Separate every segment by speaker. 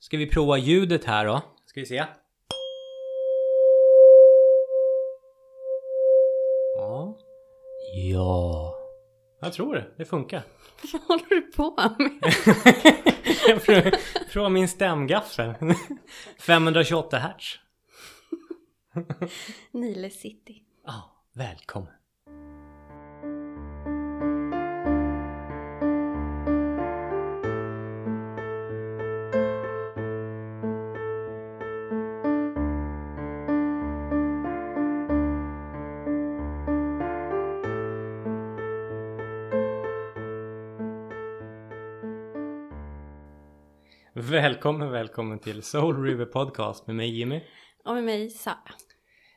Speaker 1: Ska vi prova ljudet här då? Ska vi se. Ja. Ja. Jag tror det. Det funkar.
Speaker 2: Vad håller du på med?
Speaker 1: Jag provar- provar min stämgaffel. 528 hertz.
Speaker 2: Nile City.
Speaker 1: Ja, välkommen. Välkommen, välkommen till Soul River Podcast med mig Jimmy.
Speaker 2: Och med mig Sara.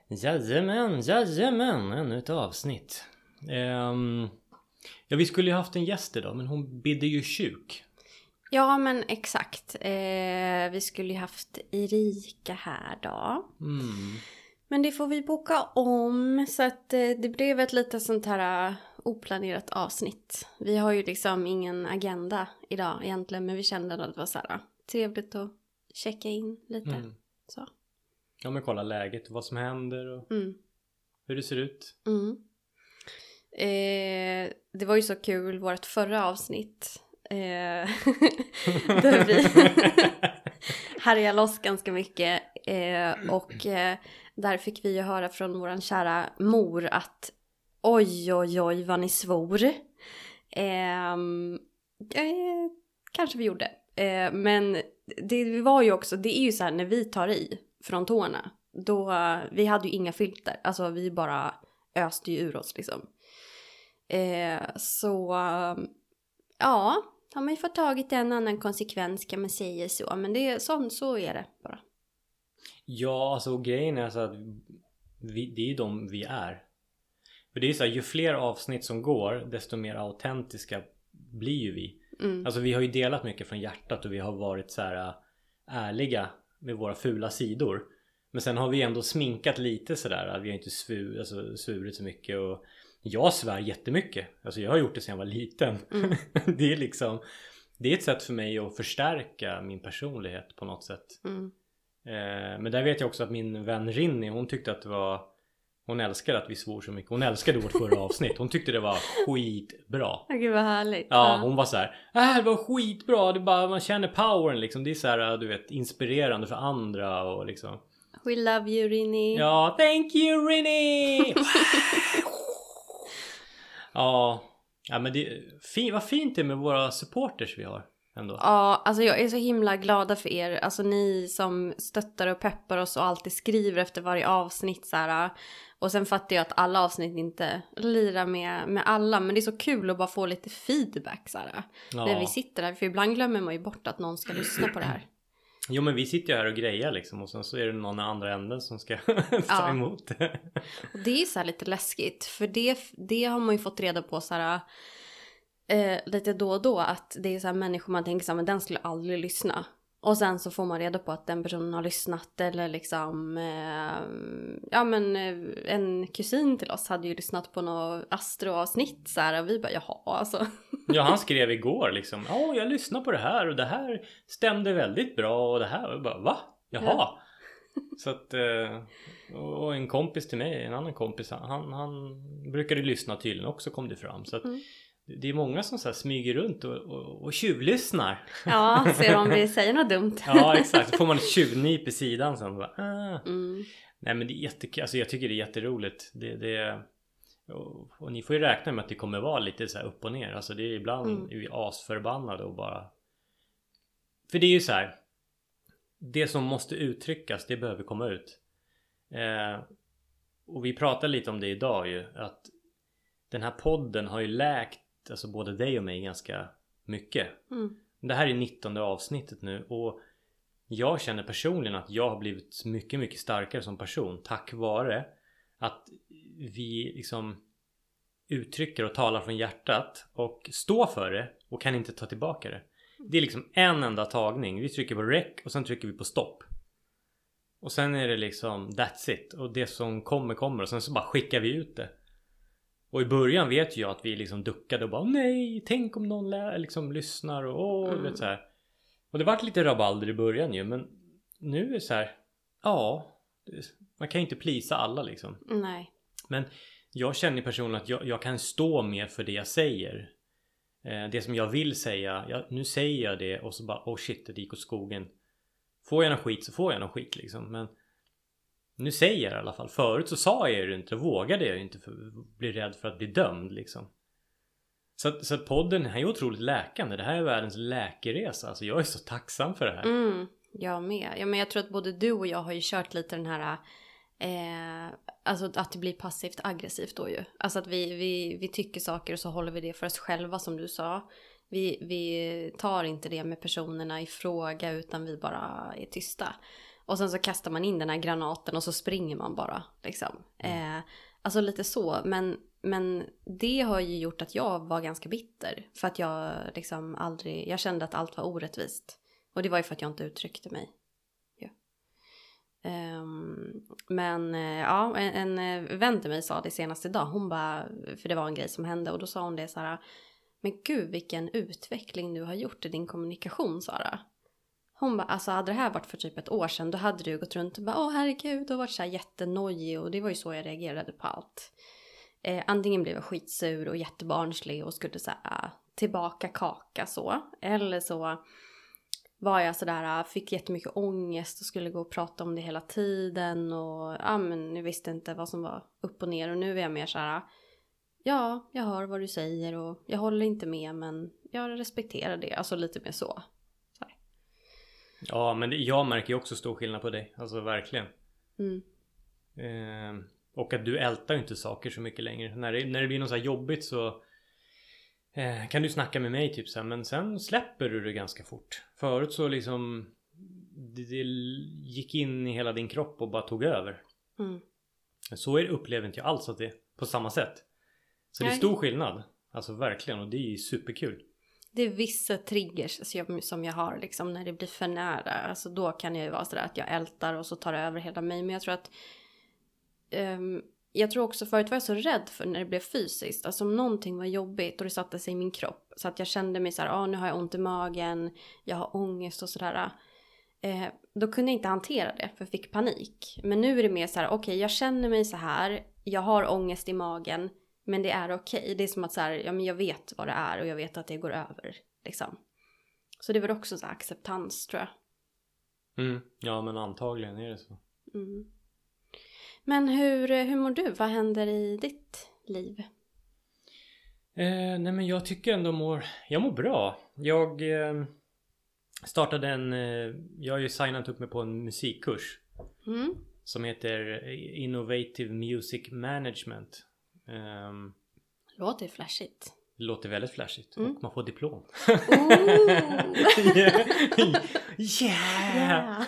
Speaker 1: Jajamän, jajamän, ännu ett avsnitt. Ehm, ja, vi skulle ju haft en gäst idag, men hon bidde ju sjuk.
Speaker 2: Ja men exakt. Eh, vi skulle ju haft Erika här då.
Speaker 1: Mm.
Speaker 2: Men det får vi boka om. Så att eh, det blev ett lite sånt här oplanerat avsnitt. Vi har ju liksom ingen agenda idag egentligen. Men vi kände att det var så här trevligt att checka in lite.
Speaker 1: Mm.
Speaker 2: Så.
Speaker 1: Ja, men kolla läget, vad som händer och
Speaker 2: Mm.
Speaker 1: hur det ser ut.
Speaker 2: Mm. Eh, det var ju så kul, vårt förra avsnitt. Eh, där vi härjade loss ganska mycket. Eh, och eh, där fick vi ju höra från våran kära mor att oj, oj, oj vad ni svor. Eh, eh, kanske vi gjorde. Eh, men det var ju också, det är ju så här när vi tar i från tårna. Då, vi hade ju inga filter, alltså vi bara öste ju ur oss liksom. Eh, så ja, har man ju fått tagit en annan konsekvens kan man säga så. Men det är sånt, så är det bara.
Speaker 1: Ja, alltså grejen är så att vi, det är ju de vi är. För det är ju så här, ju fler avsnitt som går, desto mer autentiska blir ju vi.
Speaker 2: Mm.
Speaker 1: Alltså vi har ju delat mycket från hjärtat och vi har varit så här äh, ärliga med våra fula sidor. Men sen har vi ändå sminkat lite sådär. att Vi har inte svu, alltså, svurit så mycket och jag svär jättemycket. Alltså jag har gjort det sedan jag var liten.
Speaker 2: Mm.
Speaker 1: det är liksom Det är ett sätt för mig att förstärka min personlighet på något sätt.
Speaker 2: Mm.
Speaker 1: Eh, men där vet jag också att min vän Rinny hon tyckte att det var Hon älskade att vi svor så mycket. Hon älskade vårt förra avsnitt. Hon tyckte det var skitbra.
Speaker 2: Gud vad härligt.
Speaker 1: Ja, hon var så här. Äh, det var skitbra. Det är bara, man känner powern liksom. Det är så här, du vet, inspirerande för andra och liksom.
Speaker 2: We love you Rini.
Speaker 1: Ja, thank you Rinny! ja, ja men det fin, vad fint det är med våra supporters vi har ändå.
Speaker 2: Ja, alltså jag är så himla glada för er. Alltså ni som stöttar och peppar oss och alltid skriver efter varje avsnitt så här. Och sen fattar jag att alla avsnitt inte lirar med, med alla. Men det är så kul att bara få lite feedback så här. När vi sitter här. För ibland glömmer man ju bort att någon ska lyssna på det här.
Speaker 1: Jo men vi sitter ju här och grejar liksom och sen så är det någon i andra änden som ska ta
Speaker 2: Ja.
Speaker 1: emot det.
Speaker 2: Och det är så här lite läskigt. För det, det har man ju fått reda på så här. Eh, lite då och då att det är så här människor man tänker så här, men den skulle aldrig lyssna. Och sen så får man reda på att den personen har lyssnat eller liksom eh, Ja men eh, en kusin till oss hade ju lyssnat på något astroavsnitt så här och vi bara jaha alltså.
Speaker 1: Ja han skrev igår liksom. Ja jag lyssnade på det här och det här stämde väldigt bra och det här. Och bara va? Jaha.
Speaker 2: Ja.
Speaker 1: Så att eh, och en kompis till mig, en annan kompis, han, han brukade lyssna tydligen också kom det fram. Så att
Speaker 2: Mm.
Speaker 1: Det är många som så smyger runt och, och, och tjuvlyssnar.
Speaker 2: Ja, ser om vi säger något dumt.
Speaker 1: Ja exakt, så får man ett tjuvnyp i sidan sen. Bara, ah.
Speaker 2: Mm.
Speaker 1: Nej men det är jättekul, alltså jag tycker det är jätteroligt. Det, det, och, och ni får ju räkna med att det kommer vara lite så här upp och ner. Alltså det är ibland
Speaker 2: Mm.
Speaker 1: är vi asförbannade och bara... För det är ju så här. Det som måste uttryckas, det behöver komma ut. Eh, och vi pratade lite om det idag ju. Att den här podden har ju läkt alltså både dig och mig ganska mycket.
Speaker 2: Mm.
Speaker 1: Det här är 19 avsnittet nu och jag känner personligen att jag har blivit mycket, mycket starkare som person tack vare att vi liksom uttrycker och talar från hjärtat och står för det och kan inte ta tillbaka det. Det är liksom en enda tagning. Vi trycker på rec och sen trycker vi på stopp. Och sen är det liksom that's it. Och det som kommer kommer och sen så bara skickar vi ut det. Och i början vet jag att vi liksom duckade och bara nej, tänk om någon liksom lyssnar och åh,
Speaker 2: Mm.
Speaker 1: vet så här. Och det vart lite rabalder i början ju men nu är det så här. Ja, man kan ju inte plisa alla liksom.
Speaker 2: Nej.
Speaker 1: Men jag känner personligen att jag, jag kan stå mer för det jag säger. Eh, det som jag vill säga, jag, nu säger jag det och så bara oh shit det gick åt skogen. Får jag någon skit så får jag någon skit liksom. Men nu säger jag det i alla fall. Förut så sa jag det inte, vågade jag inte för, bli rädd för att bli dömd liksom. Så att, så att podden här är otroligt läkande. Det här är världens läkeresa. Alltså jag är så tacksam för det här.
Speaker 2: Mm, jag med. Ja, men jag tror att både du och jag har ju kört lite den här Eh, alltså att det blir passivt aggressivt då ju. Alltså att vi, vi, vi tycker saker och så håller vi det för oss själva som du sa. Vi, vi tar inte det med personerna i fråga utan vi bara är tysta. Och sen så kastar man in den här granaten och så springer man bara. Liksom. Mm. Eh, alltså lite så. Men, men det har ju gjort att jag var ganska bitter. För att jag liksom aldrig, jag kände att allt var orättvist. Och det var ju för att jag inte uttryckte mig. Um, men uh, ja, en, en eh, vän till mig sa det senast idag. Hon bara, för det var en grej som hände och då sa hon det så här. Men gud vilken utveckling du har gjort i din kommunikation Sara. Hon bara, alltså hade det här varit för typ ett år sedan då hade du gått runt och bara åh herregud och varit så här jättenojig och det var ju så jag reagerade på allt. Eh, antingen blev jag skitsur och jättebarnslig och skulle säga ah, tillbaka kaka så. Eller så var jag sådär, ah, fick jättemycket ångest och skulle gå och prata om det hela tiden och ja men jag visste inte vad som var upp och ner och nu är jag mer såhär Ja, jag hör vad du säger och jag håller inte med men jag respekterar det, alltså lite mer så
Speaker 1: ja men jag märker ju också stor skillnad på dig, alltså verkligen. Mm. Eh, och att du ältar ju inte saker så mycket längre. När det, när det blir något så här jobbigt så Eh, kan du snacka med mig typ så här, men sen släpper du det ganska fort. Förut så liksom det, det gick in i hela din kropp och bara tog över. Mm. Så är, upplever inte jag alls att det är på samma sätt. Så Nej. det är stor skillnad. Alltså verkligen och det är superkul.
Speaker 2: Det är vissa triggers som jag har liksom när det blir för nära. Alltså då kan jag ju vara sådär att jag ältar och så tar det över hela mig. Men jag tror att um, jag tror också förut var jag så rädd för när det blev fysiskt. Alltså om någonting var jobbigt och det satte sig i min kropp. Så att jag kände mig så här, ah, nu har jag ont i magen, jag har ångest och sådär. Eh, då kunde jag inte hantera det för jag fick panik. Men nu är det mer så här, okej okay, jag känner mig så här, jag har ångest i magen. Men det är okej. Okay. Det är som att så här, ja men jag vet vad det är och jag vet att det går över. Liksom. Så det var också så här acceptans tror jag.
Speaker 1: Mm, ja men antagligen är det så. Mm.
Speaker 2: Men hur, hur mår du? Vad händer i ditt liv?
Speaker 1: Eh, nej men jag tycker ändå mår, jag mår bra. Jag eh, startade en, eh, jag har ju signat upp mig på en musikkurs. Mm. Som heter Innovative Music Management.
Speaker 2: Um, låter flashigt.
Speaker 1: Låter väldigt flashigt mm. och man får diplom.
Speaker 2: yeah!
Speaker 1: yeah.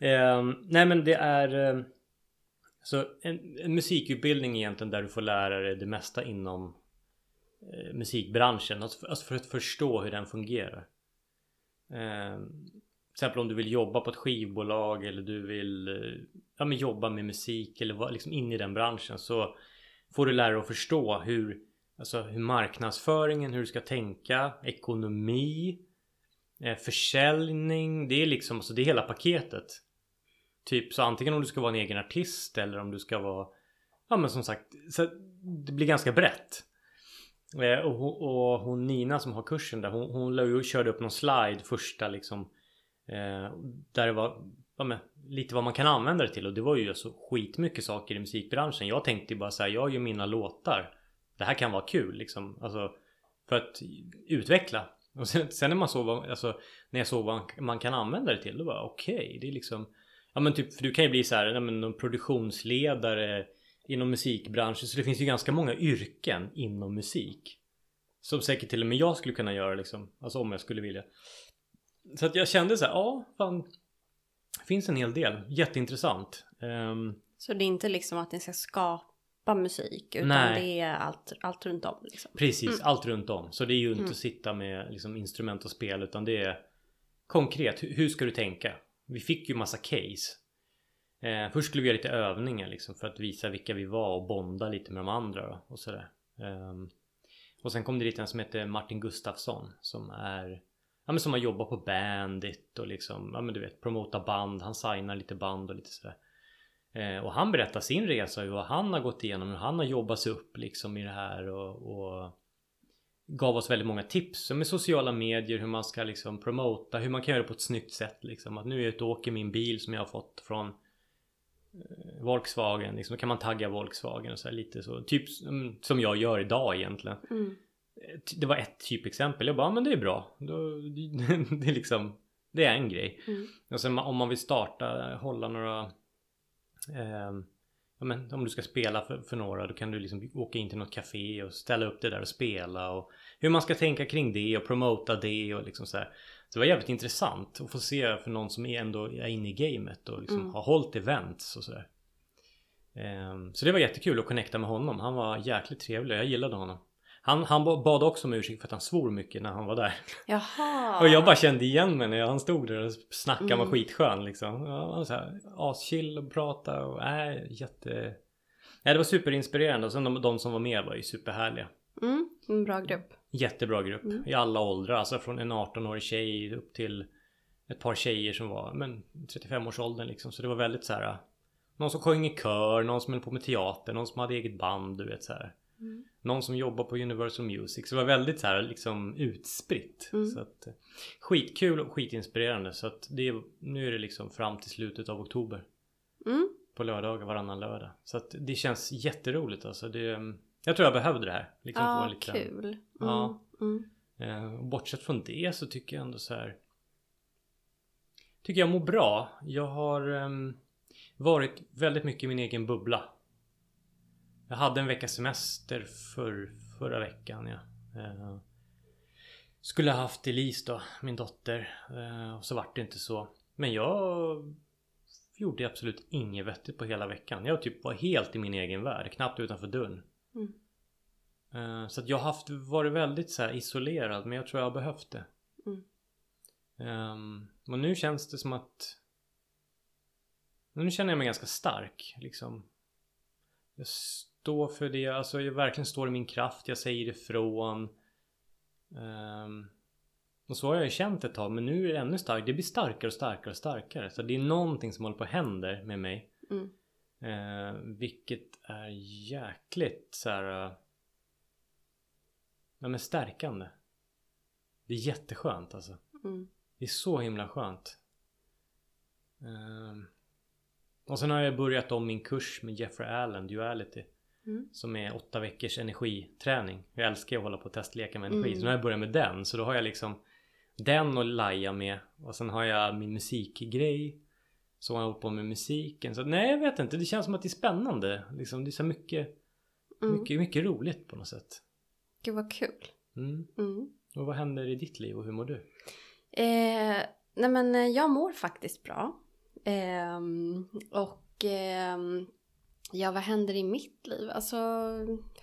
Speaker 1: yeah. Um, nej men det är eh, så en, en, musikutbildning egentligen där du får lära dig det mesta inom eh, musikbranschen. Alltså för, alltså för, att förstå hur den fungerar. Eh, till exempel om du vill jobba på ett skivbolag eller du vill eh, ja, men jobba med musik eller vara liksom inne i den branschen så får du lära dig att förstå hur, alltså hur marknadsföringen, hur du ska tänka, ekonomi, eh, försäljning. Det är liksom alltså det är hela paketet. Typ så antingen om du ska vara en egen artist eller om du ska vara Ja men som sagt så Det blir ganska brett eh, och, och, hon Nina som har kursen där hon, hon körde upp någon slide första liksom eh, Där det var ja, men, lite vad man kan använda det till och det var ju alltså skitmycket saker i musikbranschen Jag tänkte ju bara så här, jag gör mina låtar Det här kan vara kul liksom Alltså För att utveckla och sen, sen när man såg vad, alltså När jag såg vad man kan använda det till då var okej okay, det är liksom Ja men typ för du kan ju bli så här, men någon produktionsledare inom musikbranschen. Så det finns ju ganska många yrken inom musik. Som säkert till och med jag skulle kunna göra liksom. Alltså om jag skulle vilja. Så att jag kände så här, ja fan. Finns en hel del. Jätteintressant. Um,
Speaker 2: så det är inte liksom att ni ska skapa musik utan nej. det är allt, allt runt om. Liksom.
Speaker 1: Precis, mm. allt runt om. Så det är ju inte mm. att sitta med liksom, instrument och spel utan det är konkret. Hur ska du tänka? Vi fick ju massa case. Eh, först skulle vi göra lite övningar liksom för att visa vilka vi var och bonda lite med de andra då, och sådär. Eh, och sen kom det dit en som heter Martin Gustafsson som är Ja men som har jobbat på Bandit och liksom, ja men du vet promota band. Han signar lite band och lite sådär. Eh, och han berättar sin resa, hur han har gått igenom, hur han har jobbat sig upp liksom i det här och, och gav oss väldigt många tips med sociala medier, hur man ska liksom promota, hur man kan göra det på ett snyggt sätt liksom. Att nu är jag ute och åker min bil som jag har fått från eh, Volkswagen, liksom, då kan man tagga Volkswagen och så här, lite så. Typ mm, som jag gör idag egentligen.
Speaker 2: Mm.
Speaker 1: Det var ett typexempel. Jag bara, men det är bra. Det är liksom, det är en grej.
Speaker 2: Mm.
Speaker 1: Och sen om man vill starta, hålla några eh, ja, men om du ska spela för, för några då kan du liksom åka in till något café och ställa upp det där och spela och hur man ska tänka kring det och promota det och liksom så här. Det var jävligt intressant att få se för någon som är ändå är inne i gamet och liksom
Speaker 2: Mm.
Speaker 1: har hållit events och sådär. Um, så det var jättekul att connecta med honom. Han var jäkligt trevlig. Jag gillade honom. Han, han bad också om ursäkt för att han svor mycket när han var där.
Speaker 2: Jaha.
Speaker 1: Och jag bara kände igen mig när han stod där och snackade
Speaker 2: Mm.
Speaker 1: med skitskön liksom. Ja, så här aschill och prata och nej, jätte... Nej, det var superinspirerande och sen de, de som var med var ju superhärliga.
Speaker 2: Mm, en bra grupp.
Speaker 1: Jättebra grupp
Speaker 2: Mm.
Speaker 1: i alla åldrar, alltså från en 18-årig tjej upp till ett par tjejer som var men 35-årsåldern liksom. Så det var väldigt så här. Någon som sjöng i kör, någon som höll på med teater, någon som hade eget band, du vet så här.
Speaker 2: Mm.
Speaker 1: Någon som jobbar på Universal Music. Så det var väldigt så här liksom utspritt.
Speaker 2: Mm.
Speaker 1: Så att, eh, skitkul och skitinspirerande. Så att det, nu är det liksom fram till slutet av oktober.
Speaker 2: Mm.
Speaker 1: På lördagar, varannan lördag. Så att det känns jätteroligt alltså. Det, jag tror jag behövde det här. Liksom
Speaker 2: Ja,
Speaker 1: en liten,
Speaker 2: kul. Mm.
Speaker 1: Ja.
Speaker 2: Mm.
Speaker 1: Eh, och bortsett från det så tycker jag ändå så här. Tycker jag mår bra. Jag har ehm, varit väldigt mycket i min egen bubbla. Jag hade en veckas semester för, förra veckan. Ja. Eh, skulle ha haft Elise då, min dotter. Eh, och så vart det inte så. Men jag gjorde absolut inget vettigt på hela veckan. Jag typ var helt i min egen värld. Knappt utanför dörren.
Speaker 2: Mm.
Speaker 1: Eh, Så att jag har haft, varit väldigt så isolerad men jag tror jag har behövt det.
Speaker 2: Mm.
Speaker 1: Ehm, och nu känns det som att Nu känner jag mig ganska stark liksom. Jag står för det, alltså jag verkligen står i min kraft, jag säger ifrån. Ehm, och så har jag ju känt ett tag men nu är det ännu starkare, det blir starkare och starkare och starkare. Så det är någonting som håller på att hända med mig.
Speaker 2: Mm.
Speaker 1: Eh, vilket är jäkligt så här. eh, Ja men stärkande. Det är jätteskönt alltså.
Speaker 2: Mm.
Speaker 1: Det är så himla skönt. Ehm, och sen har jag börjat om min kurs med Jeffrey Allen, Duality.
Speaker 2: Mm.
Speaker 1: Som är åtta veckors energiträning. Jag älskar att hålla på och testleka med energi.
Speaker 2: Mm.
Speaker 1: Så nu har jag börjat med den. Så då har jag liksom den och laja med. Och sen har jag min musikgrej. Så har jag på med musiken. Så nej jag vet inte. Det känns som att det är spännande. Liksom, det är så mycket,
Speaker 2: Mm.
Speaker 1: mycket, mycket roligt på något sätt.
Speaker 2: Gud vad kul.
Speaker 1: Mm.
Speaker 2: Mm.
Speaker 1: Och vad händer i ditt liv och hur mår du?
Speaker 2: Eh, nej men eh, jag mår faktiskt bra. Ehm, och ehm, ja, vad händer i mitt liv? Alltså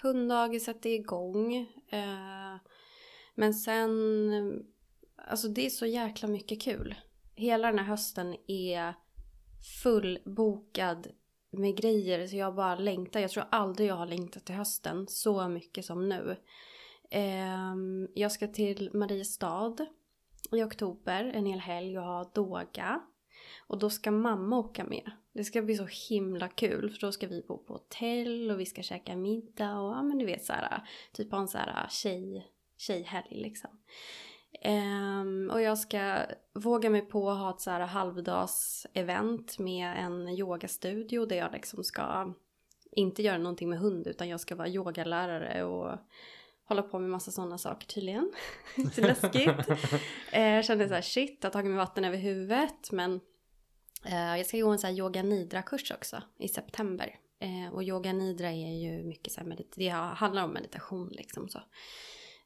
Speaker 2: hunddagiset är igång. Eh, men sen, alltså det är så jäkla mycket kul. Hela den här hösten är fullbokad med grejer så jag bara längtar. Jag tror aldrig jag har längtat till hösten så mycket som nu. Eh, jag ska till Mariestad i oktober, en hel helg och ha Doga. Och då ska mamma åka med. Det ska bli så himla kul för då ska vi bo på hotell och vi ska käka middag och ja men du vet så här typ ha en så här tjej, tjejhelg liksom. Ehm, och jag ska våga mig på att ha ett så här halvdags event med en yogastudio där jag liksom ska inte göra någonting med hund utan jag ska vara yogalärare och hålla på med massa sådana saker tydligen. så läskigt. Eh, jag kände så här shit, jag har tagit mig vatten över huvudet men jag ska gå en så här yoga nidra kurs också i september. Eh, och yoga nidra är ju mycket så här det handlar om meditation liksom så.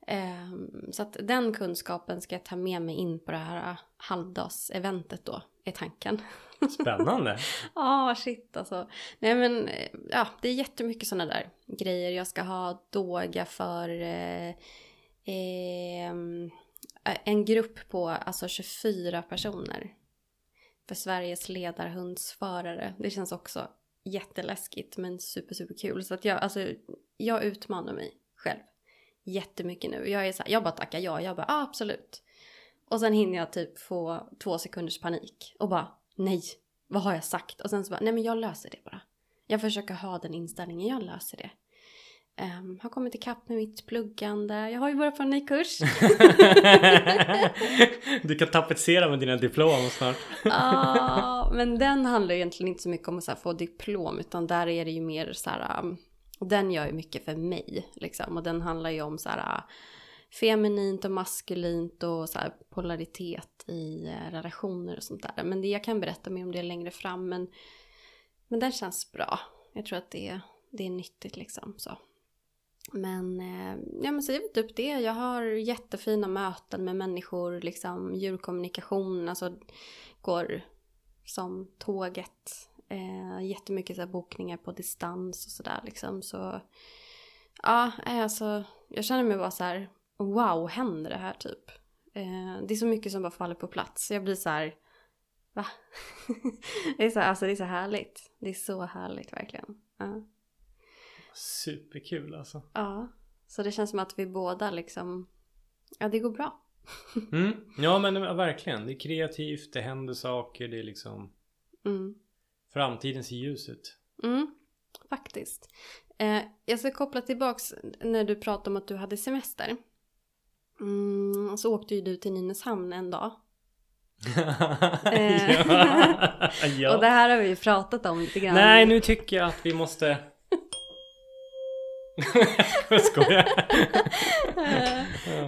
Speaker 2: Eh, så att den kunskapen ska jag ta med mig in på det här halvdags-eventet då, är tanken.
Speaker 1: Spännande!
Speaker 2: Ja, ah, shit alltså. Nej men, eh, ja, det är jättemycket sådana där grejer. Jag ska ha doga för eh, ehm, en grupp på alltså 24 personer. För Sveriges ledarhundsförare. Det känns också jätteläskigt men super super kul. Så att jag, alltså, jag utmanar mig själv jättemycket nu. Jag är så här, jag bara tackar ja, jag bara ah, absolut. Och sen hinner jag typ få två sekunders panik och bara nej, vad har jag sagt? Och sen så bara nej men jag löser det bara. Jag försöker ha den inställningen, jag löser det. Um, har kommit ikapp med mitt pluggande. Jag har ju börjat på en ny kurs.
Speaker 1: du kan tapetsera med dina diplom snart.
Speaker 2: Ja, men den handlar egentligen inte så mycket om att här, få diplom utan där är det ju mer så här. Um, den gör ju mycket för mig liksom och den handlar ju om så här uh, feminint och maskulint och så här polaritet i uh, relationer och sånt där. Men det jag kan berätta mer om det längre fram men, men den känns bra. Jag tror att det, det är nyttigt liksom så. Men, eh, ja men så det är väl typ det. Jag har jättefina möten med människor, liksom djurkommunikation, alltså går som tåget. Eh, jättemycket så här, bokningar på distans och sådär liksom. Så ja, eh, alltså jag känner mig bara så här, wow, händer det här typ? Eh, det är så mycket som bara faller på plats. Jag blir så här, va? det, är så, alltså, det är så härligt. Det är så härligt verkligen. Ja.
Speaker 1: Superkul alltså.
Speaker 2: Ja. Så det känns som att vi båda liksom, ja det går bra.
Speaker 1: mm. Ja men verkligen. Det är kreativt, det händer saker, det är liksom mm. framtidens i ljuset.
Speaker 2: Mm. Faktiskt. Eh, jag ska koppla tillbaks när du pratade om att du hade semester. Mm, så åkte ju du till Nynäshamn en dag. eh, ja. Och det här har vi ju pratat om lite grann.
Speaker 1: Nej, nu tycker jag att vi måste jag skojar.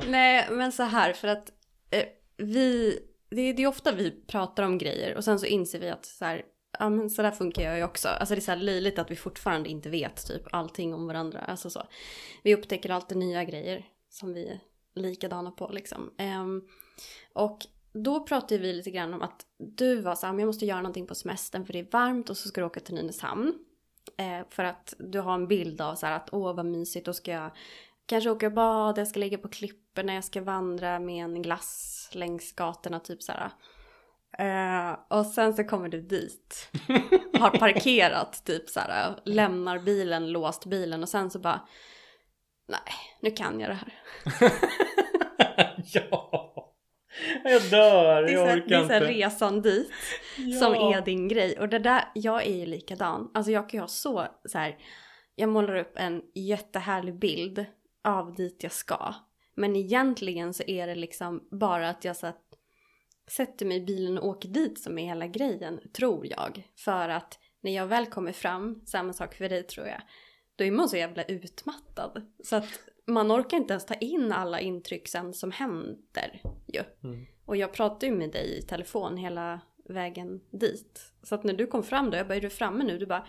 Speaker 2: Nej men så här för att eh, vi, det, det är ofta vi pratar om grejer och sen så inser vi att så här, ja men så där funkar jag ju också. Alltså det är så här löjligt att vi fortfarande inte vet typ allting om varandra. Alltså så. Vi upptäcker alltid nya grejer som vi är likadana på liksom. Um, och då pratade vi lite grann om att du var så här, jag måste göra någonting på semestern för det är varmt och så ska du åka till Nynäshamn. Eh, för att du har en bild av så här att åh vad mysigt, då ska jag kanske åka och bada, jag ska ligga på klipporna, jag ska vandra med en glass längs gatorna typ så här. Eh, och sen så kommer du dit, har parkerat typ så här, lämnar bilen, låst bilen och sen så bara nej, nu kan jag det här.
Speaker 1: ja! Jag dör, jag orkar inte. Det är
Speaker 2: så här resan dit ja. som är din grej. Och det där, jag är ju likadan. Alltså jag kan ju ha så, så här, jag målar upp en jättehärlig bild av dit jag ska. Men egentligen så är det liksom bara att jag så sätter mig i bilen och åker dit som är hela grejen, tror jag. För att när jag väl kommer fram, samma sak för dig tror jag, då är man så jävla utmattad. Så att man orkar inte ens ta in alla intryck sen som händer ju. Mm. Och jag pratade ju med dig i telefon hela vägen dit. Så att när du kom fram då, jag bara är du framme nu? Du bara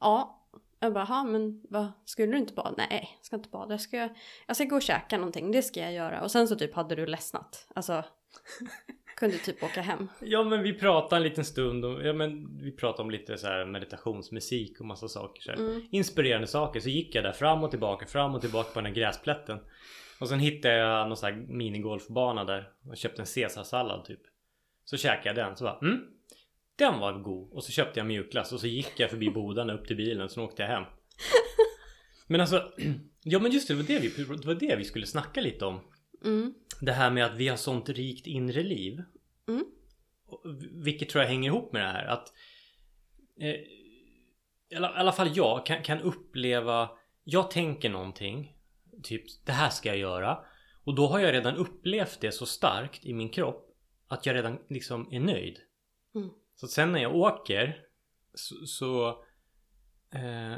Speaker 2: ja. Jag bara, ja men vad, skulle du inte bada? Nej, jag ska inte bada. Jag ska, jag ska gå och käka någonting, det ska jag göra. Och sen så typ hade du ledsnat. Alltså, kunde typ åka hem.
Speaker 1: Ja men vi pratade en liten stund och, ja men vi pratade om lite så här meditationsmusik och massa saker så mm. Inspirerande saker. Så gick jag där fram och tillbaka, fram och tillbaka på den här gräsplätten. Och sen hittade jag någon sån här minigolfbana där och köpte en caesarsallad typ. Så käkade jag den så bara mm, Den var god. Och så köpte jag mjukglass och så gick jag förbi bodarna upp till bilen och så åkte jag hem. Men alltså Ja men just det, det var det vi, det var det vi skulle snacka lite om. Mm. Det här med att vi har sånt rikt inre liv. Mm. Vilket tror jag hänger ihop med det här att eh, i alla fall jag kan, kan uppleva Jag tänker någonting Typ det här ska jag göra Och då har jag redan upplevt det så starkt i min kropp Att jag redan liksom är nöjd mm. Så sen när jag åker Så, så eh,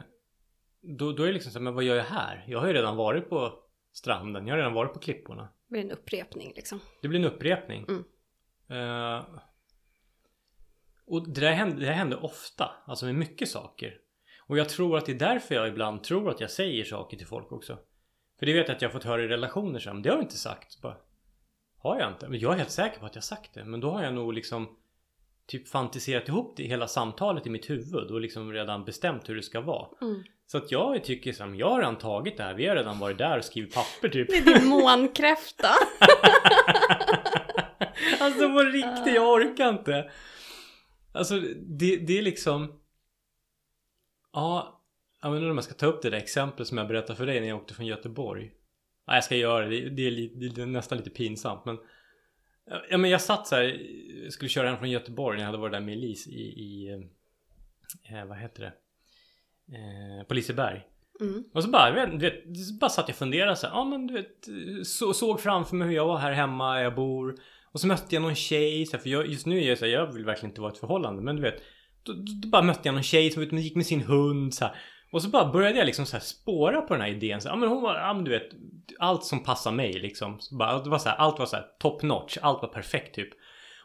Speaker 1: då, då är det liksom så här, men vad gör jag här? Jag har ju redan varit på stranden, jag har redan varit på klipporna
Speaker 2: Det blir en upprepning liksom
Speaker 1: Det blir en upprepning mm. Uh, och det där, händer, det där händer ofta, alltså med mycket saker. Och jag tror att det är därför jag ibland tror att jag säger saker till folk också. För det vet jag att jag fått höra i relationer sen. Det har jag inte sagt. Bara, har jag inte? Men jag är helt säker på att jag sagt det. Men då har jag nog liksom typ fantiserat ihop det, hela samtalet i mitt huvud och liksom redan bestämt hur det ska vara. Mm. Så att jag tycker som jag har redan tagit det här. Vi har redan varit där och skrivit papper typ.
Speaker 2: Det är din månkräfta.
Speaker 1: alltså på riktigt, jag orkar inte. Alltså det, det är liksom... Ja, jag inte om jag ska ta upp det där exemplet som jag berättade för dig när jag åkte från Göteborg. Ja, jag ska göra det. Det är, det är nästan lite pinsamt men... Ja men jag satt så här, skulle köra hem från Göteborg när jag hade varit där med Elise i, i eh, vad heter det? Eh, på Liseberg.
Speaker 2: Mm.
Speaker 1: Och så bara, du vet, bara satt jag och funderade så här, ja men du vet, så, såg framför mig hur jag var här hemma, jag bor. Och så mötte jag någon tjej, så här, för jag, just nu är jag så här, jag vill verkligen inte vara i ett förhållande, men du vet. Då, då, då bara mötte jag någon tjej som gick med sin hund så här. Och så bara började jag liksom så här spåra på den här idén. Så, ja men hon var, ja men du vet, allt som passar mig liksom. Så bara, det var så här, allt var så här top notch, allt var perfekt typ.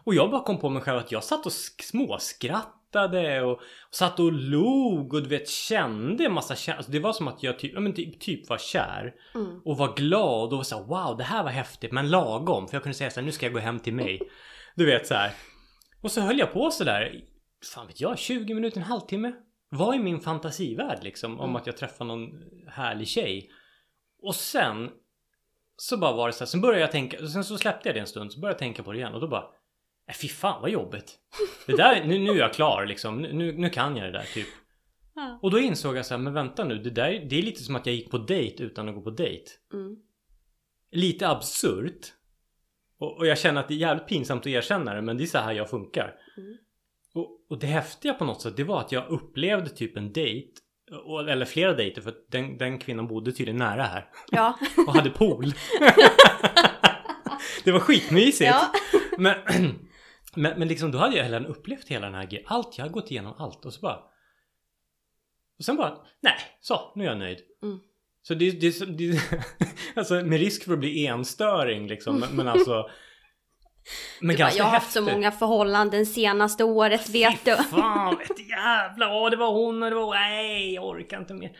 Speaker 1: Och jag bara kom på mig själv att jag satt och småskrattade och, och satt och log och du vet kände en massa känslor. Alltså, det var som att jag typ, ja, men typ, typ var kär.
Speaker 2: Mm.
Speaker 1: Och var glad och var så här, wow det här var häftigt men lagom. För jag kunde säga så här, nu ska jag gå hem till mig. Du vet så här. Och så höll jag på så där, fan vet jag, 20 minuter, en halvtimme. Var i min fantasivärld liksom om
Speaker 2: Mm.
Speaker 1: att jag träffade någon härlig tjej. Och sen så bara var det så här, sen började jag tänka, sen så släppte jag det en stund, så började jag tänka på det igen och då bara Nej fy fan vad jobbigt. Det där, nu, nu är jag klar liksom. Nu, nu kan jag det där typ.
Speaker 2: Ja.
Speaker 1: Och då insåg jag så här, men vänta nu. Det där, det är lite som att jag gick på dejt utan att gå på dejt.
Speaker 2: Mm.
Speaker 1: Lite absurt. Och, och jag känner att det är jävligt pinsamt att erkänna det, men det är så här jag funkar.
Speaker 2: Mm.
Speaker 1: Och, och det häftiga på något sätt, det var att jag upplevde typ en dejt. Eller flera dejter, för den, den kvinnan bodde tydligen nära här.
Speaker 2: Ja.
Speaker 1: Och hade pool. det var skitmysigt.
Speaker 2: ja.
Speaker 1: Men, men, men liksom då hade jag redan upplevt hela den här grejen. Allt, jag har gått igenom allt och så bara... Och sen bara, nej, så, nu är jag nöjd.
Speaker 2: Mm.
Speaker 1: Så det, det, är det Alltså med risk för att bli enstöring liksom. Men, men alltså... Men
Speaker 2: Du bara, jag har haft så många förhållanden senaste året vet du.
Speaker 1: Fan, vet jävlar, åh, det var hon och det var nej, jag orkar inte mer.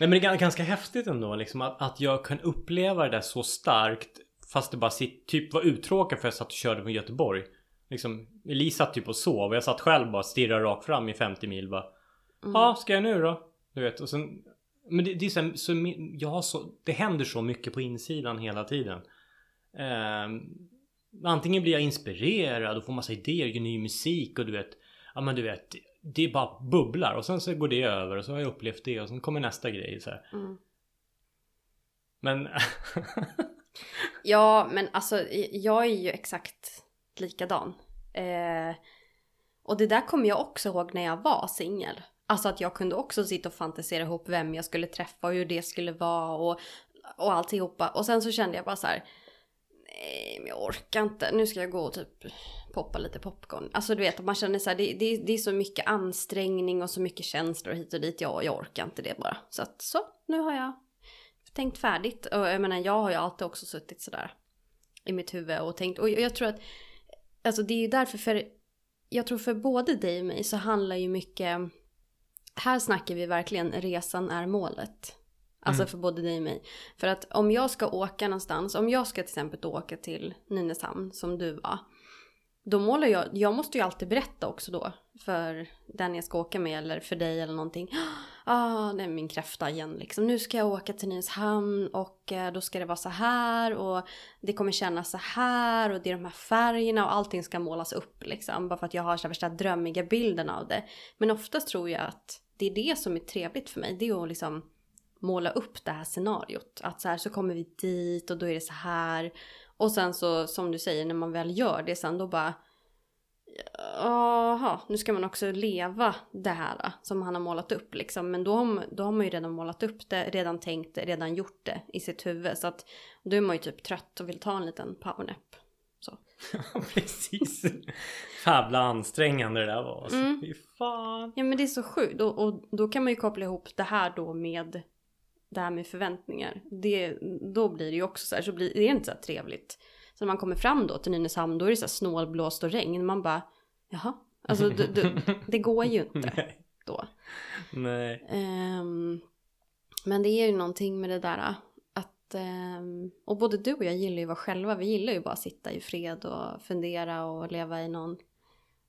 Speaker 1: Nej men det är ganska häftigt ändå liksom att, att jag kan uppleva det där så starkt fast det bara sitt, typ var uttråkat för jag satt och körde från Göteborg. Liksom, Elise satt typ och sov och jag satt själv bara stirrade rakt fram i 50 mil bara.
Speaker 2: Mm.
Speaker 1: Ja, ska jag nu då? Du vet och sen Men det, det är så, här- så jag har så Det händer så mycket på insidan hela tiden. Ehm, antingen blir jag inspirerad och får massa idéer, gör ny musik och du vet Ja men du vet Det är bara bubblar och sen så går det över och så har jag upplevt det och sen kommer nästa grej så här.
Speaker 2: Mm.
Speaker 1: Men
Speaker 2: Ja, men alltså jag är ju exakt likadan. Eh, och det där kommer jag också ihåg när jag var singel. Alltså att jag kunde också sitta och fantisera ihop vem jag skulle träffa och hur det skulle vara och, och alltihopa. Och sen så kände jag bara så här. Nej, men jag orkar inte. Nu ska jag gå och typ poppa lite popcorn. Alltså du vet, att man känner så här, det, det, det är så mycket ansträngning och så mycket känslor hit och dit. Jag, jag orkar inte det bara. Så att så, nu har jag tänkt färdigt. Och jag menar, jag har ju alltid också suttit sådär i mitt huvud och tänkt. Och jag tror att, alltså det är ju därför för, jag tror för både dig och mig så handlar ju mycket, här snackar vi verkligen resan är målet. Alltså
Speaker 1: Mm.
Speaker 2: för både dig och mig. För att om jag ska åka någonstans, om jag ska till exempel åka till Nynäshamn som du var. Då målar jag, jag måste ju alltid berätta också då för den jag ska åka med eller för dig eller någonting. Ah, det är min kräfta igen liksom. Nu ska jag åka till Nynäshamn och eh, då ska det vara så här och det kommer kännas så här och det är de här färgerna och allting ska målas upp liksom. Bara för att jag har så här värsta drömmiga bilden av det. Men oftast tror jag att det är det som är trevligt för mig. Det är att liksom måla upp det här scenariot. Att så här så kommer vi dit och då är det så här. Och sen så som du säger när man väl gör det sen då bara Jaha, nu ska man också leva det här som han har målat upp liksom. Men då har, då har man ju redan målat upp det, redan tänkt det, redan gjort det i sitt huvud. Så att då är man ju typ trött och vill ta en liten powernap. Så.
Speaker 1: precis. Jävla ansträngande det där var. Alltså.
Speaker 2: Mm.
Speaker 1: Fy fan.
Speaker 2: Ja men det är så sjukt och, och då kan man ju koppla ihop det här då med det här med förväntningar. Det, då blir det ju också så här, så blir det är inte så här trevligt. Så när man kommer fram då till Nynäshamn då är det så här snålblåst och regn. Man bara, jaha, alltså du, du, det går ju inte
Speaker 1: Nej.
Speaker 2: då.
Speaker 1: Nej.
Speaker 2: Ehm, men det är ju någonting med det där att, ehm, och både du och jag gillar ju att vara själva. Vi gillar ju bara att sitta i fred och fundera och leva i någon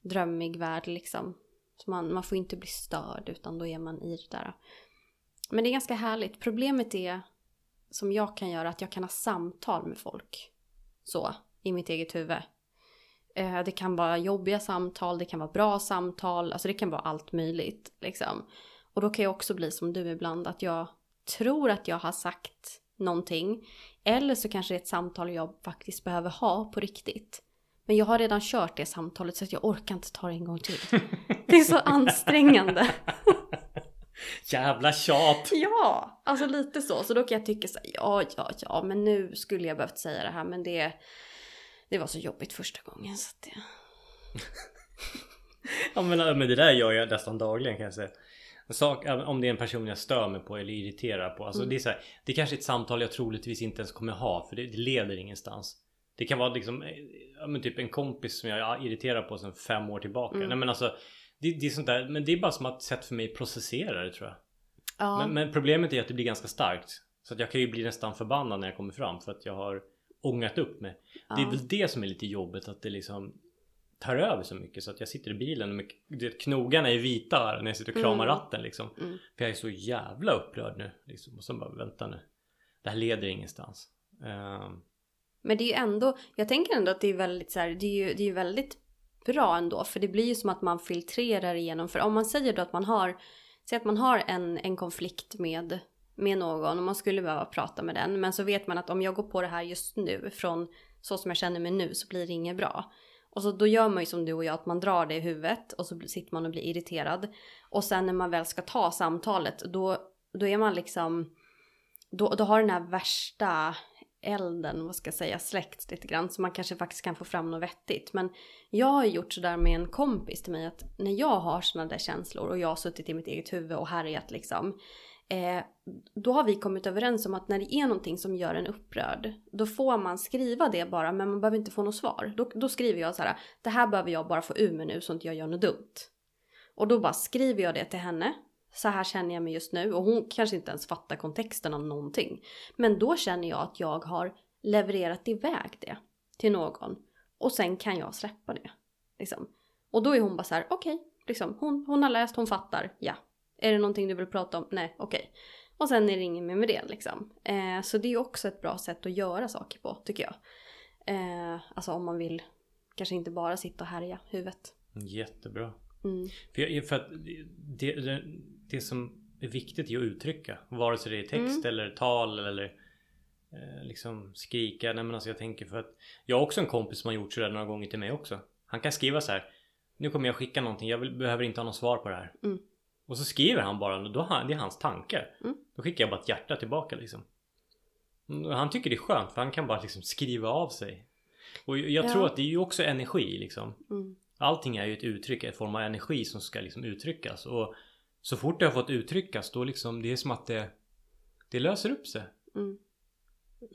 Speaker 2: drömmig värld liksom. Så man, man får inte bli störd utan då är man i det där. Men det är ganska härligt. Problemet är, som jag kan göra, att jag kan ha samtal med folk. Så, i mitt eget huvud. Eh, Det kan vara jobbiga samtal, det kan vara bra samtal, alltså det kan vara allt möjligt liksom. Och då kan jag också bli som du ibland, att jag tror att jag har sagt någonting. Eller så kanske det är ett samtal jag faktiskt behöver ha på riktigt. Men jag har redan kört det samtalet så att jag orkar inte ta det en gång till. Det är så ansträngande.
Speaker 1: Jävla tjat!
Speaker 2: Ja, alltså lite så. Så då kan jag tycka så här, ja, ja, ja, men nu skulle jag behövt säga det här, men det, det var så jobbigt första gången så att det...
Speaker 1: Ja men, men det där gör jag nästan dagligen kan jag säga. Sak, om det är en person jag stör mig på eller irriterar på. Alltså
Speaker 2: Mm.
Speaker 1: det är så här, Det är kanske ett samtal jag troligtvis inte ens kommer ha för det, det leder ingenstans. Det kan vara liksom eh, ja, men typ en kompis som jag irriterar på sedan fem år tillbaka.
Speaker 2: Mm.
Speaker 1: Nej men alltså det, det är sånt där, men det är bara som ett sätt för mig att processera det tror jag.
Speaker 2: Ja,
Speaker 1: Men, men problemet är att det blir ganska starkt. Så att jag kan ju bli nästan förbannad när jag kommer fram för att jag har ångat upp mig. Det är
Speaker 2: ja.
Speaker 1: väl det som är lite jobbigt att det liksom tar över så mycket så att jag sitter i bilen med vet, knogarna är vita när jag sitter och kramar
Speaker 2: Mm.
Speaker 1: ratten liksom.
Speaker 2: Mm.
Speaker 1: För jag är så jävla upprörd nu liksom. Och så bara vänta nu. Det här leder ingenstans. Ehm,
Speaker 2: Men det är ju ändå, jag tänker ändå att det är väldigt så här, det är ju, det är ju väldigt bra ändå. För det blir ju som att man filtrerar igenom. För om man säger då att man har, säg att man har en, en konflikt med, med någon och man skulle behöva prata med den. Men så vet man att om jag går på det här just nu från så som jag känner mig nu så blir det inget bra. Och så då gör man ju som du och jag att man drar det i huvudet och så sitter man och blir irriterad. Och sen när man väl ska ta samtalet då, då är man liksom, då, då har den här värsta elden, vad ska jag säga, släckt lite grann. Så man kanske faktiskt kan få fram något vettigt. Men jag har gjort sådär med en kompis till mig att när jag har sådana där känslor och jag har suttit i mitt eget huvud och härjat liksom. Eh, då har vi kommit överens om att när det är någonting som gör en upprörd, då får man skriva det bara, men man behöver inte få något svar. Då, då skriver jag så här, det här behöver jag bara få ur mig nu så att jag gör något dumt. Och då bara skriver jag det till henne. Så här känner jag mig just nu och hon kanske inte ens fattar kontexten av någonting. Men då känner jag att jag har levererat iväg det till någon. Och sen kan jag släppa det. Liksom. Och då är hon bara så här, okej, liksom, hon, hon har läst, hon fattar, ja. Är det någonting du vill prata om? Nej, okej. Och sen är det inget mer med det liksom. Eh, så det är också ett bra sätt att göra saker på, tycker jag. Eh, alltså om man vill kanske inte bara sitta och härja huvudet.
Speaker 1: jättebra.
Speaker 2: Mm.
Speaker 1: För, jag, för att det, det, det som är viktigt är att uttrycka. Vare sig det är text eller tal eller eh, liksom skrika. Nej men alltså jag tänker för att Jag har också en kompis som har gjort sådär några gånger till mig också. Han kan skriva så här. Nu kommer jag skicka någonting. Jag vill, behöver inte ha något svar på det här.
Speaker 2: Mm.
Speaker 1: Och så skriver han bara. Då, det är hans tankar.
Speaker 2: Mm.
Speaker 1: Då skickar jag bara ett hjärta tillbaka liksom. Mm, Han tycker det är skönt för han kan bara liksom skriva av sig. Och jag jag
Speaker 2: Ja.
Speaker 1: tror att det är ju också energi liksom.
Speaker 2: Mm.
Speaker 1: Allting är ju ett uttryck, en form av energi som ska liksom uttryckas. Och så fort det har fått uttryckas då liksom, det är som att det, det löser upp sig.
Speaker 2: Mm.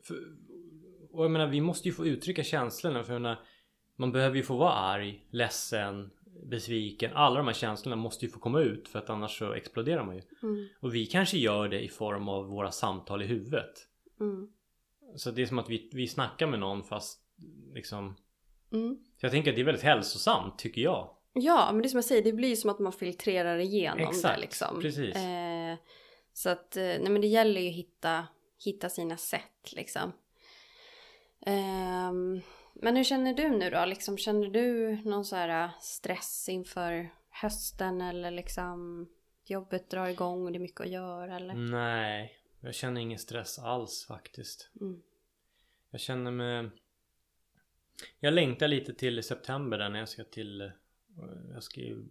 Speaker 1: För, och jag menar, vi måste ju få uttrycka känslorna. För jag menar, man behöver ju få vara arg, ledsen, besviken. Alla de här känslorna måste ju få komma ut för att annars så exploderar man ju.
Speaker 2: Mm.
Speaker 1: Och vi kanske gör det i form av våra samtal i huvudet.
Speaker 2: Mm.
Speaker 1: Så det är som att vi, vi snackar med någon fast liksom...
Speaker 2: Mm.
Speaker 1: Så jag tänker att det är väldigt hälsosamt tycker jag.
Speaker 2: Ja, men det är som jag säger, det blir ju som att man filtrerar igenom
Speaker 1: Exakt,
Speaker 2: det liksom.
Speaker 1: precis.
Speaker 2: Eh, så att, eh, nej men det gäller ju att hitta, hitta sina sätt liksom. Ehm, men hur känner du nu då? Liksom, känner du någon så här eh, stress inför hösten eller liksom jobbet drar igång och det är mycket att göra eller?
Speaker 1: Nej, jag känner ingen stress alls faktiskt.
Speaker 2: Mm.
Speaker 1: Jag känner mig... Jag längtar lite till september där när jag ska till... eh, Jag ska ju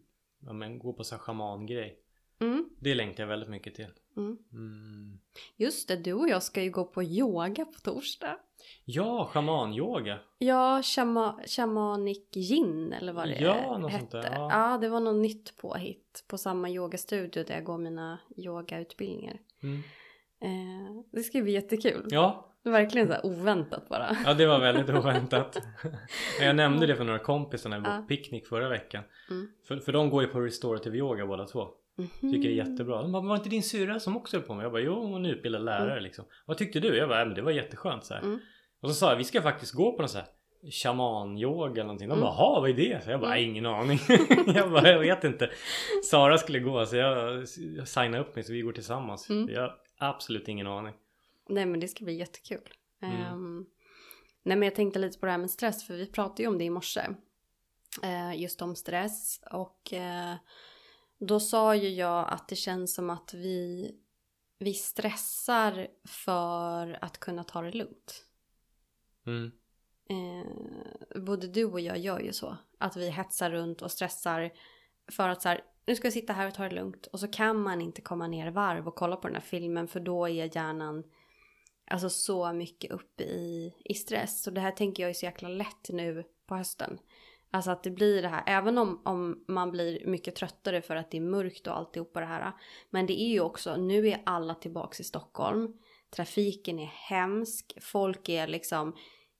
Speaker 1: ja, men, gå på så här shamangrej.
Speaker 2: Mm,
Speaker 1: Det längtar jag väldigt mycket till.
Speaker 2: mm.
Speaker 1: Mm.
Speaker 2: Just det, du och jag ska ju gå på yoga på torsdag.
Speaker 1: Ja, shamanyoga.
Speaker 2: Ja, shama, shamanic yin eller vad det
Speaker 1: Ja, något
Speaker 2: hette.
Speaker 1: sånt där,
Speaker 2: Ja.
Speaker 1: ja.
Speaker 2: det var något nytt påhitt på samma yogastudio där jag går mina yogautbildningar.
Speaker 1: Mm.
Speaker 2: Eh, det ska bli jättekul.
Speaker 1: Ja,
Speaker 2: verkligen så här oväntat bara.
Speaker 1: ja, det var väldigt oväntat. jag nämnde det för några kompisar när vi var på picknick förra veckan.
Speaker 2: Mm.
Speaker 1: För, för de går ju på restorative yoga båda två.
Speaker 2: Mhm.
Speaker 1: Tycker det är jättebra. De bara, var inte din syrra som också höll på med? Jag bara, jo hon är utbildad lärare liksom. Vad tyckte du? Jag bara, ja, men det var jätteskönt så här.
Speaker 2: Mm.
Speaker 1: Och så sa jag, vi ska faktiskt gå på någon så här shaman-yoga eller någonting. De
Speaker 2: Mm.
Speaker 1: bara, jaha vad är det? Så jag bara,
Speaker 2: Mm.
Speaker 1: ingen aning. jag bara, jag vet inte. Sara skulle gå så jag, jag signade upp mig så vi går tillsammans.
Speaker 2: Mm.
Speaker 1: Jag har absolut ingen aning.
Speaker 2: Nej men det ska bli jättekul.
Speaker 1: Mm.
Speaker 2: Ehm, nej men jag tänkte lite på det här med stress för vi pratade ju om det i morse. Eh, just om stress och eh, då sa ju jag att det känns som att vi, vi stressar för att kunna ta det lugnt.
Speaker 1: Mm.
Speaker 2: eh, både du och jag gör ju så. Att vi hetsar runt och stressar för att så här, nu ska jag sitta här och ta det lugnt. Och så kan man inte komma ner varv och kolla på den här filmen för då är hjärnan alltså så mycket uppe i, i stress. Så det här tänker jag är så jäkla lätt nu på hösten. Alltså att det blir det här, även om, om man blir mycket tröttare för att det är mörkt och alltihopa det här. Men det är ju också, nu är alla tillbaks i Stockholm. Trafiken är hemsk, folk är liksom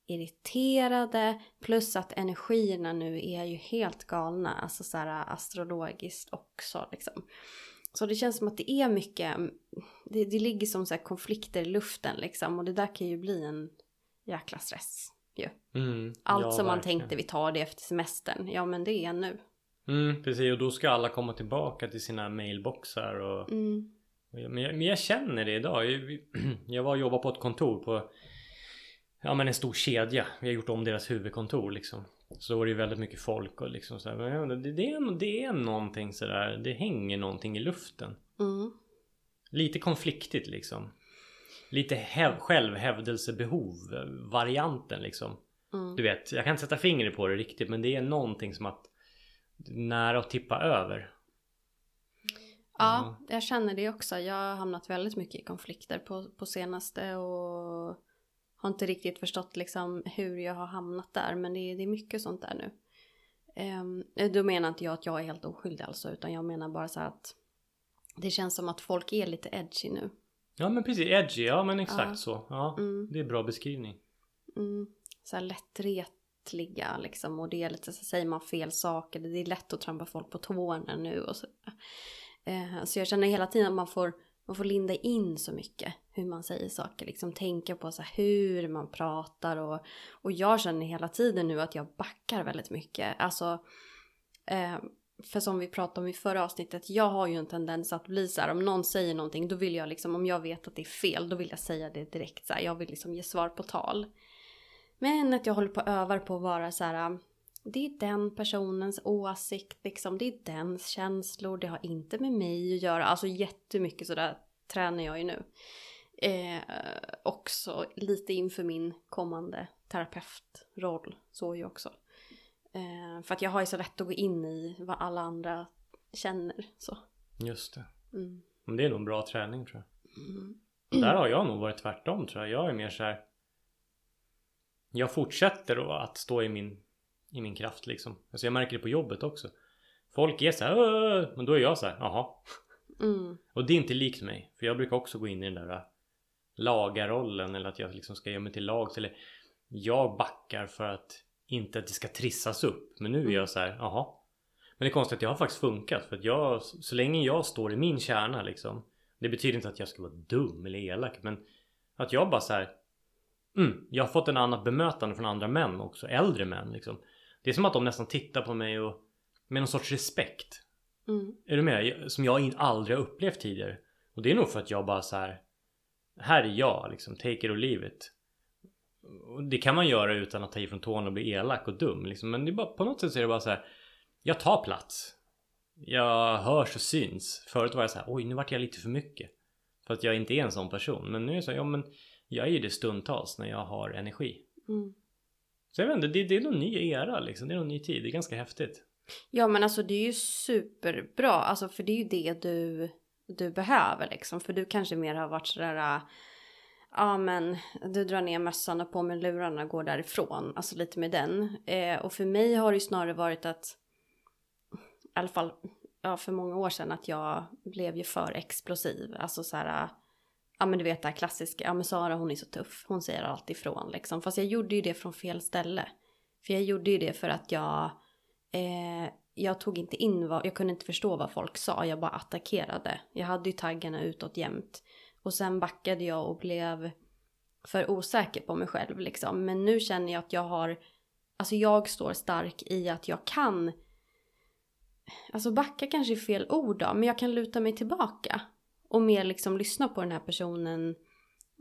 Speaker 2: irriterade. Plus att energierna nu är ju helt galna, alltså så här astrologiskt också liksom. Så det känns som att det är mycket, det, det ligger som så konflikter i luften liksom. Och det där kan ju bli en jäkla stress ju.
Speaker 1: Mm,
Speaker 2: Allt
Speaker 1: ja,
Speaker 2: som man
Speaker 1: verkligen.
Speaker 2: tänkte vi tar det efter semestern, ja men det är nu.
Speaker 1: Mm, precis, och då ska alla komma tillbaka till sina mailboxar och...
Speaker 2: Mm.
Speaker 1: och jag- Men jag, men jag känner det idag. Jag, jag var och jobbade på ett kontor på... Ja men en stor kedja. Vi har gjort om deras huvudkontor liksom. Så då var det ju väldigt mycket folk och liksom så här, men jag undrar, det, det, är, det är någonting sådär. Det hänger någonting i luften.
Speaker 2: Mm.
Speaker 1: Lite konfliktigt liksom. Lite häv, självhävdelsebehov. eh, Varianten liksom.
Speaker 2: Mm.
Speaker 1: Du vet, jag kan inte sätta fingret på det riktigt men det är någonting som att nära att tippa över.
Speaker 2: Ja, jag känner det också. Jag har hamnat väldigt mycket i konflikter på, på senaste och har inte riktigt förstått liksom hur jag har hamnat där. Men det är, det är mycket sånt där nu. Um, då menar inte jag att jag är helt oskyldig alltså, utan jag menar bara så att det känns som att folk är lite edgy nu.
Speaker 1: Ja men precis, edgy, ja men exakt
Speaker 2: Ja.
Speaker 1: så. Ja,
Speaker 2: Mm.
Speaker 1: det är bra beskrivning.
Speaker 2: Mm, så här lättretliga liksom och det är lite så säger man fel saker. Det är lätt att trampa folk på tårna nu och så. Eh, så jag känner hela tiden att man får, man får linda in så mycket hur man säger saker. Liksom tänka på så här, hur man pratar och, och jag känner hela tiden nu att jag backar väldigt mycket. Alltså eh, för som vi pratade om i förra avsnittet, jag har ju en tendens att bli så här, om någon säger någonting, då vill jag liksom, om jag vet att det är fel, då vill jag säga det direkt så här, jag vill liksom ge svar på tal. Men att jag håller på och övar på att vara så här, det är den personens åsikt, liksom, det är dens känslor, det har inte med mig att göra, alltså jättemycket sådär tränar jag ju nu. Eh, också lite inför min kommande terapeutroll, så ju också. Eh, för att jag har ju så lätt att gå in i vad alla andra känner. Så.
Speaker 1: Just det.
Speaker 2: Mm.
Speaker 1: Men det är nog en bra träning tror jag.
Speaker 2: Mm.
Speaker 1: Där har jag nog varit tvärtom tror jag. Jag är mer så här. Jag fortsätter då att stå i min, i min kraft liksom. Alltså jag märker det på jobbet också. Folk är så här, men då är jag så här, jaha.
Speaker 2: Mm.
Speaker 1: Och det är inte likt mig. För jag brukar också gå in i den där äh, lagarrollen eller att jag liksom ska göra mig till lags. Eller jag backar för att inte att det ska trissas upp. Men nu är jag så här, jaha. Men det är konstigt att jag har faktiskt funkat. För att jag, så länge jag står i min kärna liksom. Det betyder inte att jag ska vara dum eller elak. Men att jag bara så här. Mm, jag har fått en annat bemötande från andra män också. Äldre män liksom. Det är som att de nästan tittar på mig och med någon sorts respekt.
Speaker 2: Mm.
Speaker 1: Är du med? Som jag aldrig har upplevt tidigare. Och det är nog för att jag bara så här. Här är jag liksom. Take it or leave it. Och det kan man göra utan att ta ifrån tårna och bli elak och dum liksom. Men det är bara, på något sätt så är det bara så här. Jag tar plats. Jag hörs och syns. Förut var jag så här. Oj nu vart jag lite för mycket. För att jag inte är en sån person. Men nu är det så. Ja men jag är ju det stundtals när jag har energi.
Speaker 2: Mm.
Speaker 1: Så jag vet inte. Det, det är någon ny era liksom. Det är någon ny tid. Det är ganska häftigt.
Speaker 2: Ja men alltså det är ju superbra. Alltså för det är ju det du, du behöver liksom. För du kanske mer har varit sådär. Äh, ja men du drar ner mössan och på med lurarna och går därifrån. Alltså lite med den. Eh, och för mig har det ju snarare varit att. I alla fall ja, för många år sedan att jag blev ju för explosiv. Alltså så här. Äh, Ja men du vet det här klassiska. Ja men Sara hon är så tuff. Hon säger allt ifrån liksom. Fast jag gjorde ju det från fel ställe. För jag gjorde ju det för att jag Eh, jag tog inte in vad, jag kunde inte förstå vad folk sa, jag bara attackerade. Jag hade ju taggarna utåt jämt. Och sen backade jag och blev för osäker på mig själv liksom. Men nu känner jag att jag har, alltså jag står stark i att jag kan, alltså backa kanske är fel ord då, men jag kan luta mig tillbaka. Och mer liksom lyssna på den här personen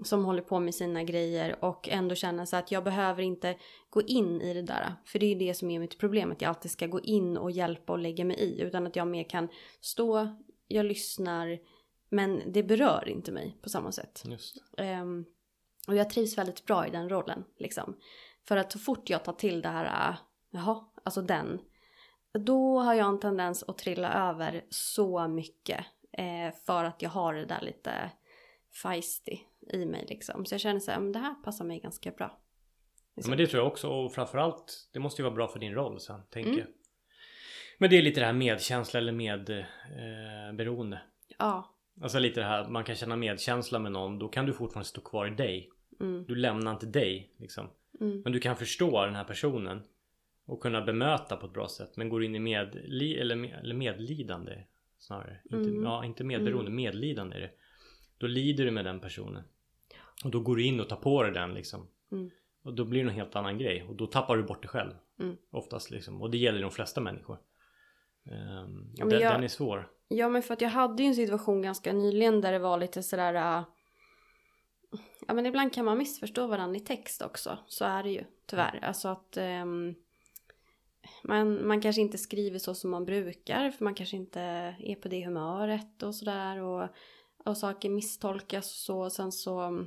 Speaker 2: som håller på med sina grejer och ändå känna så att jag behöver inte gå in i det där. För det är ju det som är mitt problem, att jag alltid ska gå in och hjälpa och lägga mig i. Utan att jag mer kan stå, jag lyssnar, men det berör inte mig på samma sätt.
Speaker 1: Just.
Speaker 2: Ehm, och jag trivs väldigt bra i den rollen liksom. För att så fort jag tar till det här, äh, jaha, alltså den. Då har jag en tendens att trilla över så mycket. Eh, för att jag har det där lite feisty i mig liksom. Så jag känner så här, det här passar mig ganska bra.
Speaker 1: Ja, men det tror jag också och framförallt det måste ju vara bra för din roll sen tänker
Speaker 2: Mm.
Speaker 1: jag. Men det är lite det här medkänsla eller medberoende. Eh.
Speaker 2: Ja.
Speaker 1: alltså lite det här man kan känna medkänsla med någon då kan du fortfarande stå kvar i dig.
Speaker 2: Mm,
Speaker 1: Du lämnar inte dig liksom.
Speaker 2: mm,
Speaker 1: Men du kan förstå den här personen och kunna bemöta på ett bra sätt. Men går du in i medli eller, med, eller medlidande snarare. Inte,
Speaker 2: Mm.
Speaker 1: ja, inte medberoende, medlidande är det. Då lider du med den personen. Och då går du in och tar på dig den liksom.
Speaker 2: Mm.
Speaker 1: Och då blir det en helt annan grej. Och då tappar du bort dig själv.
Speaker 2: Mm.
Speaker 1: Oftast liksom. Och det gäller de flesta människor. Um,
Speaker 2: Ja,
Speaker 1: den,
Speaker 2: jag-
Speaker 1: den är svår.
Speaker 2: Ja men för att jag hade ju en situation ganska nyligen där det var lite sådär äh, Ja men ibland kan man missförstå varandra i text också. Så är det ju tyvärr. Alltså att ehm, man, man kanske inte skriver så som man brukar för man kanske inte är på det humöret och sådär. Och, och saker misstolkas och så. Sen så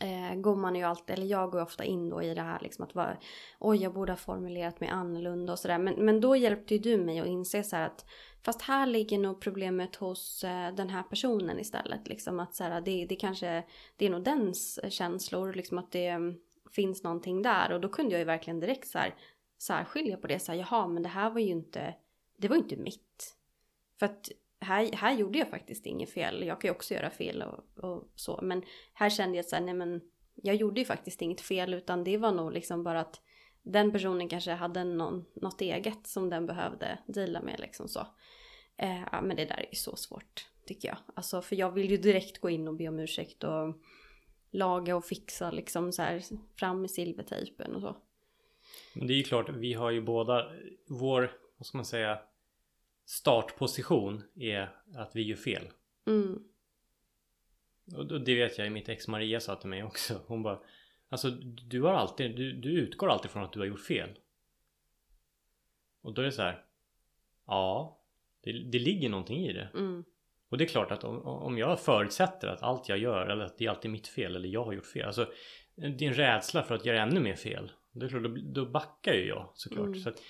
Speaker 2: eh, går man ju alltid, eller jag går ofta in då i det här liksom att vara, oj jag borde ha formulerat mig annorlunda och sådär. Men, men då hjälpte ju du mig att inse så här att Fast här ligger nog problemet hos eh, den här personen istället. Liksom att så här, det, det kanske, det är nog dens känslor, liksom att det mm, finns någonting där. Och då kunde jag ju verkligen direkt så här, särskilja på det. Så här, jaha, men det här var ju inte, det var ju inte mitt. För att här, här gjorde jag faktiskt inget fel. Jag kan ju också göra fel och, och så. Men här kände jag så här, nej men jag gjorde ju faktiskt inget fel. Utan det var nog liksom bara att den personen kanske hade någon, något eget som den behövde deala med liksom så. Eh, ja, men det där är ju så svårt tycker jag. Alltså för jag vill ju direkt gå in och be om ursäkt och laga och fixa liksom så här fram med silvertejpen och så.
Speaker 1: Men det är ju klart, vi har ju båda vår, vad ska man säga, startposition är att vi gör fel.
Speaker 2: Mm,
Speaker 1: Och det vet jag mitt ex Maria sa till mig också. Hon bara Alltså du har alltid, du, du utgår alltid från att du har gjort fel. Och då är det så här. Ja, det, det ligger någonting i det.
Speaker 2: mm,
Speaker 1: Och det är klart att om, om jag förutsätter att allt jag gör eller att det är alltid mitt fel eller jag har gjort fel. Alltså din rädsla för att göra ännu mer fel. Det är klart, då, då backar ju jag såklart.
Speaker 2: Mm.
Speaker 1: Så att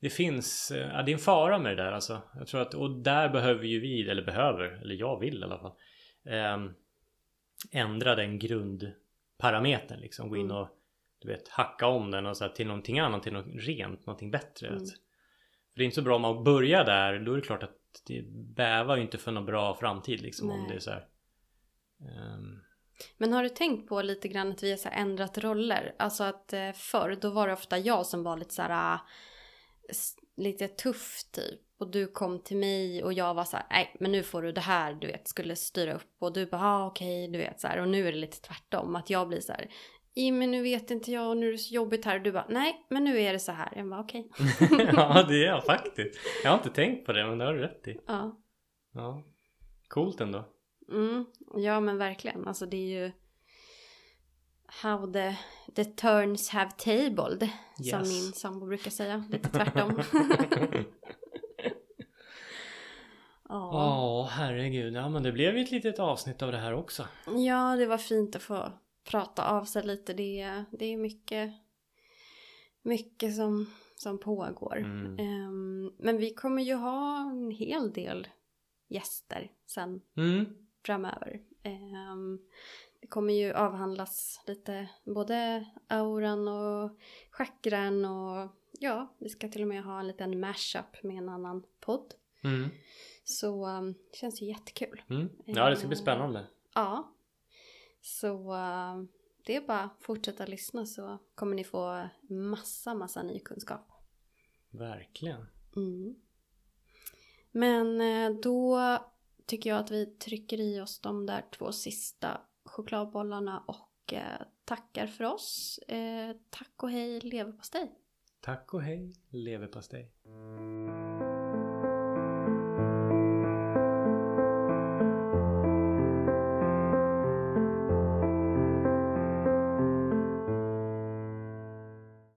Speaker 1: det finns, eh, ja, det är en fara med det där alltså. Jag tror att, och där behöver ju vi, eller behöver, eller jag vill i alla fall. ehm, ändra den grundparametern liksom. Gå in
Speaker 2: Mm.
Speaker 1: och du vet hacka om den och så här, till någonting annat, till något rent, någonting bättre.
Speaker 2: Mm.
Speaker 1: Att, för det är inte så bra om man börjar där, då är det klart att det bävar ju inte för någon bra framtid liksom om
Speaker 2: Nej.
Speaker 1: det är så här. ehm,
Speaker 2: Men har du tänkt på lite grann att vi har så ändrat roller? Alltså att eh, förr då var det ofta jag som var lite så här ah, lite tuff typ. Och du kom till mig och jag var så här, nej men nu får du det här du vet, skulle styra upp. Och du bara, ah, okej du vet så här. Och nu är det lite tvärtom, att jag blir så här, men nu vet inte jag och nu är det så jobbigt här. Och du bara, nej men nu är det så här. Jag bara, okej.
Speaker 1: ja det är jag faktiskt. Jag har inte tänkt på det men det har du rätt i.
Speaker 2: Ja.
Speaker 1: Ja. Coolt ändå.
Speaker 2: Mm, ja men verkligen. Alltså det är ju how the, the turns have tabled. Som
Speaker 1: Yes.
Speaker 2: min sambo brukar säga. Lite tvärtom. ja.
Speaker 1: Ja herregud. Ja men det blev ju ett litet avsnitt av det här också.
Speaker 2: ja, det var fint att få prata av sig lite. Det är, det är mycket, mycket som, som pågår.
Speaker 1: Mm.
Speaker 2: Ehm, men vi kommer ju ha en hel del gäster sen
Speaker 1: Mm.
Speaker 2: Framöver. Ehm, det kommer ju avhandlas lite både auran och chakran och ja, vi ska till och med ha en liten mashup med en annan podd.
Speaker 1: Mm.
Speaker 2: Så um, det känns ju jättekul.
Speaker 1: Mm. Ja det ska bli spännande.
Speaker 2: Ja. Så det är bara att fortsätta lyssna så kommer ni få massa, massa ny kunskap.
Speaker 1: Verkligen.
Speaker 2: Mm. Men eh, då tycker jag att vi trycker i oss de där två sista chokladbollarna och eh, tackar för oss. Eh, tack och hej leverpastej!
Speaker 1: Tack och hej leverpastej.